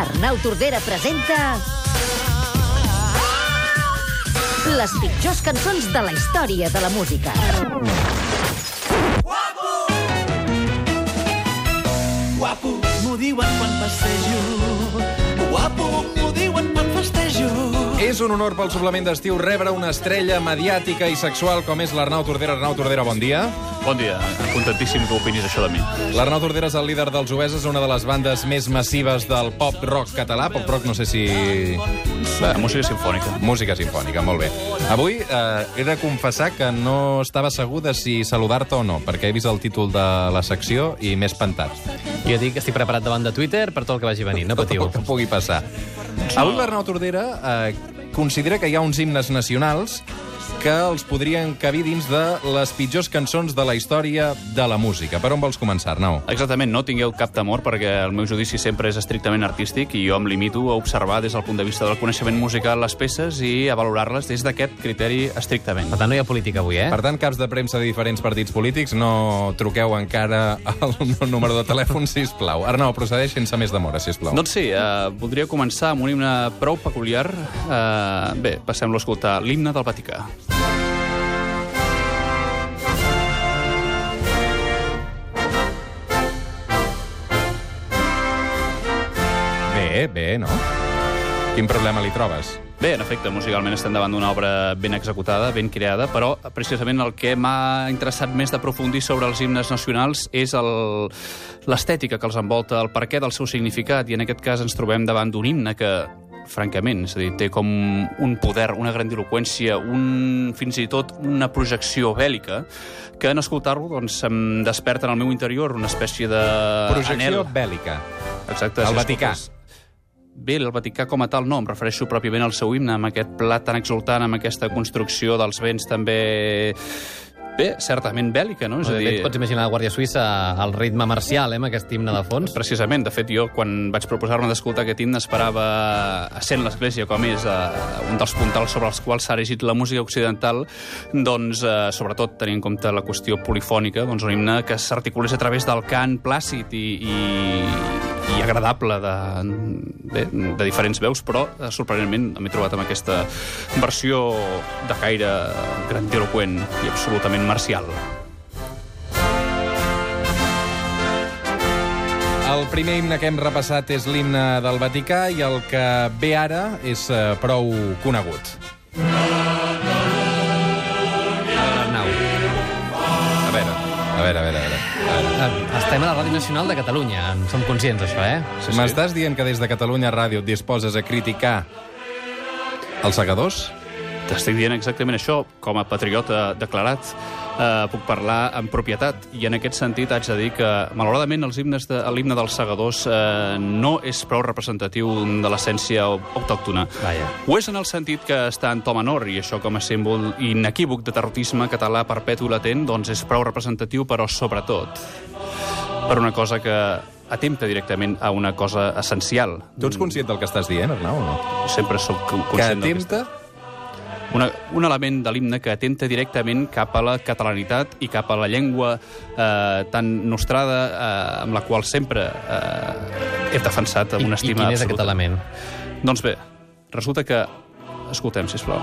Arnau Tordera presenta... Les pitjors cançons de la història de la música. Guapo, m'ho diuen quan passejo. És un honor pel suplement d'estiu rebre una estrella mediàtica i sexual com és l'Arnau Tordera. Arnau Tordera, bon dia. Bon dia, contentíssim que opinis això de mi. L'Arnau Tordera és el líder dels Oeses, una de les bandes més massives del pop-rock català. Pop-rock, no sé si... La música sinfònica. Música sinfònica, molt bé. Avui eh, he de confessar que no estava segur de si saludar-te o no, perquè he vist el títol de la secció i m'he espantat. Jo dic que estic preparat davant de Twitter per tot el que vagi venint, no patiu. El que pugui passar. Avui l'Arnau Tordera eh, considera que hi ha uns himnes nacionals que els podrien cabir dins de les pitjors cançons de la història de la música. Per on vols començar, Arnau? Exactament, no tingueu cap temor perquè el meu judici sempre és estrictament artístic i jo em limito a observar des del punt de vista del coneixement musical les peces i a valorar-les des d'aquest criteri estrictament. Per tant, no hi ha política avui, eh? Per tant, caps de premsa de diferents partits polítics, no truqueu encara al meu número de telèfon, si plau. Arnau, procedeix sense més demora, si plau. Doncs sí, eh, voldria començar amb un himne prou peculiar. Eh, bé, passem-lo a escoltar. L'himne del Vaticà. Bé, bé, no? Quin problema li trobes? Bé, en efecte, musicalment estem davant d'una obra ben executada, ben creada, però precisament el que m'ha interessat més d'aprofundir sobre els himnes nacionals és el- l'estètica que els envolta, el perquè del seu significat, i en aquest cas ens trobem davant d'un himne que francament, és a dir, té com un poder, una grandiloquència, un, fins i tot una projecció bèl·lica, que en escoltar-lo doncs, em desperta en el meu interior una espècie de... Projecció anhel. bèl·lica. Exacte. Al si Vaticà. escoltes- Bé, el Vaticà com a tal no, em refereixo pròpiament al seu himne, amb aquest plat tan exultant, amb aquesta construcció dels vents també... Bé, certament bèl·lica, no? És a dir, et pots imaginar la Guàrdia Suïssa al ritme marcial, eh, amb aquest himne de fons. Precisament, de fet, jo quan vaig proposar-me d'escoltar aquest himne esperava, sent l'Església com és eh, un dels puntals sobre els quals s'ha erigit la música occidental, doncs, eh, sobretot tenint en compte la qüestió polifònica, doncs un himne que s'articulés a través del cant plàcid i, i, i agradable de, bé, de diferents veus, però eh, sorprenentment m'he trobat amb aquesta versió de caire grandiloquent i absolutament marcial. El primer himne que hem repassat és l'himne del Vaticà i el que ve ara és eh, prou conegut. A veure, a veure, a veure. A veure. Estem a la Ràdio Nacional de Catalunya, en som conscients d'això, eh? Sí, sí. M'estàs dient que des de Catalunya Ràdio et disposes a criticar els segadors? T'estic dient exactament això. Com a patriota declarat, eh, puc parlar amb propietat. I en aquest sentit haig de dir que, malauradament, els himnes de, l'himne dels segadors eh, no és prou representatiu de l'essència autòctona. Vaja. Ho és en el sentit que està en to menor, i això com a símbol inequívoc de terrorisme català perpetu i latent, doncs és prou representatiu, però sobretot per una cosa que atempta directament a una cosa essencial. Tu ets conscient del que estàs dient, Arnau, o no? Sempre sóc Que conscient d'aquesta- atempta... una, un element de l'himne que atenta directament cap a la catalanitat i cap a la llengua eh, tan nostrada eh, amb la qual sempre eh, he defensat amb I, una I estima quin és aquest absoluta. element? Doncs bé, resulta que... Escoltem, sisplau.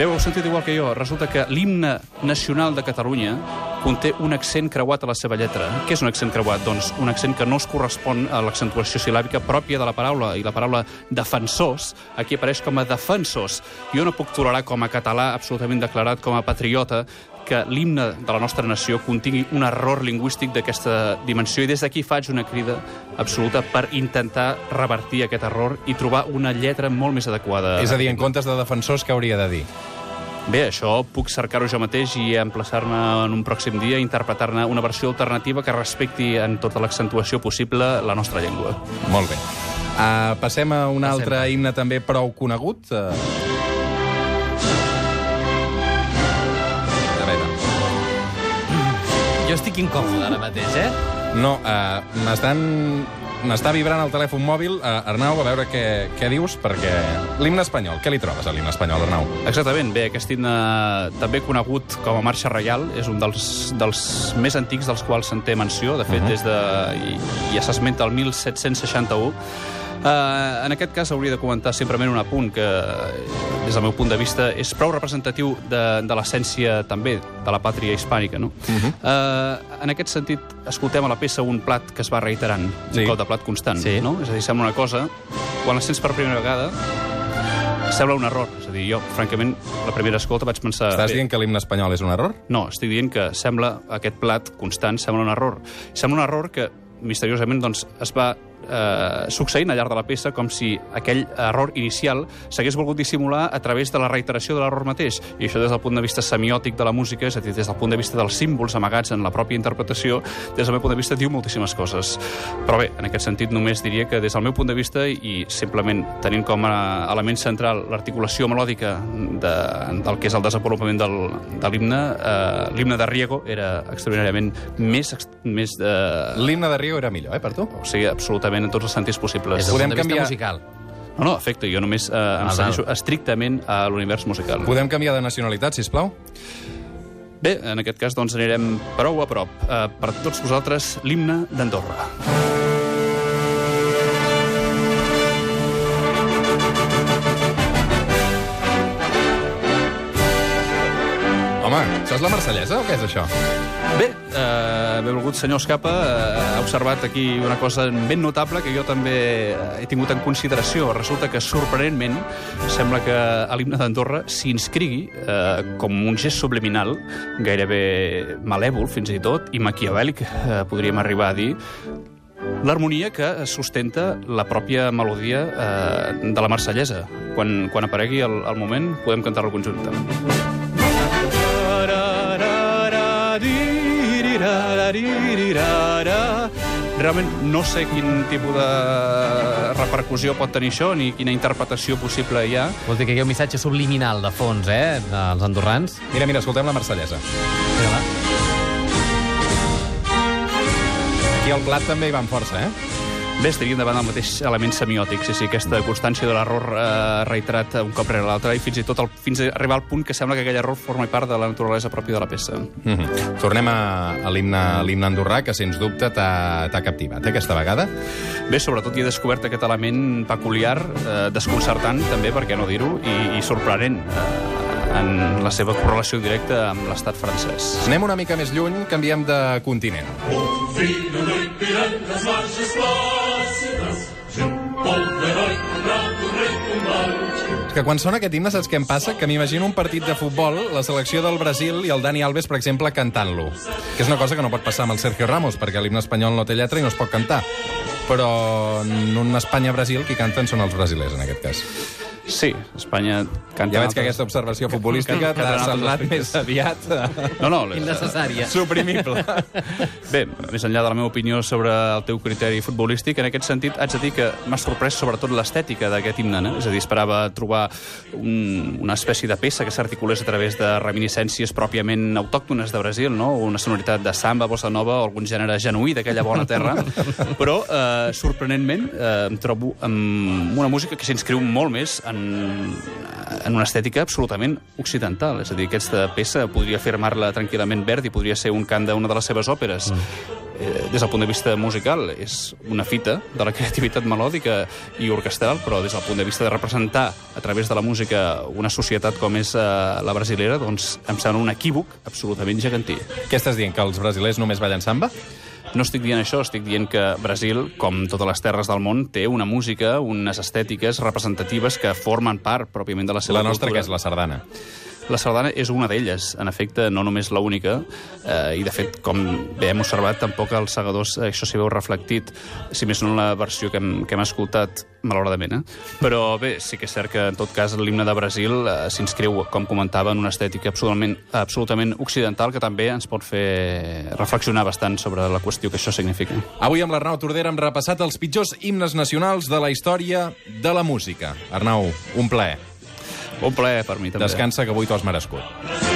Bé, ho heu sentit igual que jo. Resulta que l'himne nacional de Catalunya conté un accent creuat a la seva lletra. Què és un accent creuat? Doncs un accent que no es correspon a l'accentuació sil·làbica pròpia de la paraula, i la paraula defensors aquí apareix com a defensors. Jo no puc tolerar com a català absolutament declarat com a patriota que l'himne de la nostra nació contingui un error lingüístic d'aquesta dimensió i des d'aquí faig una crida absoluta per intentar revertir aquest error i trobar una lletra molt més adequada. És a dir, en comptes de defensors, què hauria de dir? Bé, això puc cercar-ho jo mateix i emplaçar-me en un pròxim dia a interpretar-ne una versió alternativa que respecti en tota l'accentuació possible la nostra llengua. Molt bé. Uh, passem a un Passem. altre himne també prou conegut. Uh... A veure, Jo estic incòmode ara mateix, eh? no, uh, m'estan m'està vibrant el telèfon mòbil. Uh, Arnau, a veure què, què dius, perquè l'himne espanyol, què li trobes a l'himne espanyol, Arnau? Exactament, bé, aquest himne també conegut com a Marxa Reial és un dels, dels més antics dels quals se'n té menció, de fet, uh -huh. des de... i, ja s'esmenta el 1761. Uh, en aquest cas hauria de comentar simplement un apunt que, des del meu punt de vista, és prou representatiu de, de l'essència també de la pàtria hispànica. No? Uh -huh. uh, en aquest sentit, escoltem a la peça un plat que es va reiterant, sí. un cop de plat constant. Sí. No? És a dir, sembla una cosa, quan la sents per primera vegada, sembla un error. És a dir, jo, francament, la primera escolta vaig pensar... Estàs bé, dient que l'himne espanyol és un error? no, estic dient que sembla, aquest plat constant sembla un error. Sembla un error que misteriosament doncs, es va eh, succeint al llarg de la peça com si aquell error inicial s'hagués volgut dissimular a través de la reiteració de l'error mateix. I això des del punt de vista semiòtic de la música, és a dir, des del punt de vista dels símbols amagats en la pròpia interpretació, des del meu punt de vista diu moltíssimes coses. Però bé, en aquest sentit només diria que des del meu punt de vista i simplement tenint com a element central l'articulació melòdica de, del que és el desenvolupament del, de l'himne, eh, l'himne de Riego era extraordinàriament més, més de... L'himne de Rio era millor, eh, per tu? O sigui, absolutament en tots els sentits possibles. Des del Podem punt de vista canviar- musical. No, no, efecte, jo només eh, em Val, segueixo val. estrictament a l'univers musical. Podem canviar de nacionalitat, si plau? Bé, en aquest cas doncs anirem prou a prop. Eh, per tots vosaltres, l'himne d'Andorra. Home, això és la marsellesa o què és això? Bé, eh, benvolgut senyor Escapa, eh, ha observat aquí una cosa ben notable que jo també eh, he tingut en consideració. Resulta que, sorprenentment, sembla que a l'himne d'Andorra s'inscrigui eh, com un gest subliminal, gairebé malèvol fins i tot, i maquiavèlic, eh, podríem arribar a dir, l'harmonia que sustenta la pròpia melodia eh, de la marsellesa. Quan, quan aparegui el, el moment, podem cantar-lo conjuntament. Realment no sé quin tipus de repercussió pot tenir això, ni quina interpretació possible hi ha. Vol dir que hi ha un missatge subliminal de fons, eh, dels andorrans. Mira, mira, escoltem la marsellesa. Va. Aquí al plat també hi van força, eh? Bé, estaríem davant del mateix element semiòtic, sí, sí, aquesta constància de l'error eh, reiterat un cop rere l'altre, i fins i tot el, fins a arribar al punt que sembla que aquell error forma part de la naturalesa pròpia de la peça. Mm -hmm. Tornem a, a l'himne andorrà, que sens dubte t'ha t'ha captivat, eh, aquesta vegada. Bé, sobretot hi he descobert aquest element peculiar, eh, desconcertant també, per què no dir-ho, i, i sorprenent eh, en la seva correlació directa amb l'estat francès. Anem una mica més lluny, canviem de continent. És que quan sona aquest himne, saps què em passa? Que m'imagino un partit de futbol, la selecció del Brasil i el Dani Alves, per exemple, cantant-lo. Que és una cosa que no pot passar amb el Sergio Ramos, perquè l'himne espanyol no té lletra i no es pot cantar. Però en un Espanya-Brasil, qui canten són els brasilers, en aquest cas. Sí, Espanya canta... Ja veig que aquesta observació futbolística t'ha semblat més aviat eh, No, no, Innecessària. suprimible. Bé, més enllà de la meva opinió sobre el teu criteri futbolístic, en aquest sentit haig de dir que m'ha sorprès sobretot l'estètica d'aquest himne. No? És a dir, esperava trobar un, una espècie de peça que s'articulés a través de reminiscències pròpiament autòctones de Brasil, no? una sonoritat de samba, bossa nova o algun gènere genuí d'aquella bona terra, però eh, sorprenentment eh, em trobo amb una música que s'inscriu molt més en, en una estètica absolutament occidental. És a dir, aquesta peça podria afirmar-la tranquil·lament Verdi, podria ser un cant d'una de les seves òperes. Eh, des del punt de vista musical, és una fita de la creativitat melòdica i orquestral, però des del punt de vista de representar a través de la música una societat com és eh, la brasilera, doncs em sembla un equívoc absolutament gegantí. Què estàs dient, que els brasilers només ballen samba? No estic dient això, estic dient que Brasil, com totes les terres del món, té una música, unes estètiques representatives que formen part pròpiament de la seva La nostra, cultura. que és la sardana. La sardana és una d'elles, en efecte, no només la única, eh, i de fet, com bé hem observat, tampoc als segadors eh, això s'hi veu reflectit, si més no en la versió que hem, que hem escoltat, malauradament, eh? Però bé, sí que és cert que en tot cas l'himne de Brasil eh, s'inscriu, com comentava, en una estètica absolutament, absolutament occidental que també ens pot fer reflexionar bastant sobre la qüestió que això significa. Avui amb l'Arnau Tordera hem repassat els pitjors himnes nacionals de la història de la música. Arnau, un plaer. Bon plaer per mi, també. Descansa, que avui t'ho has merescut.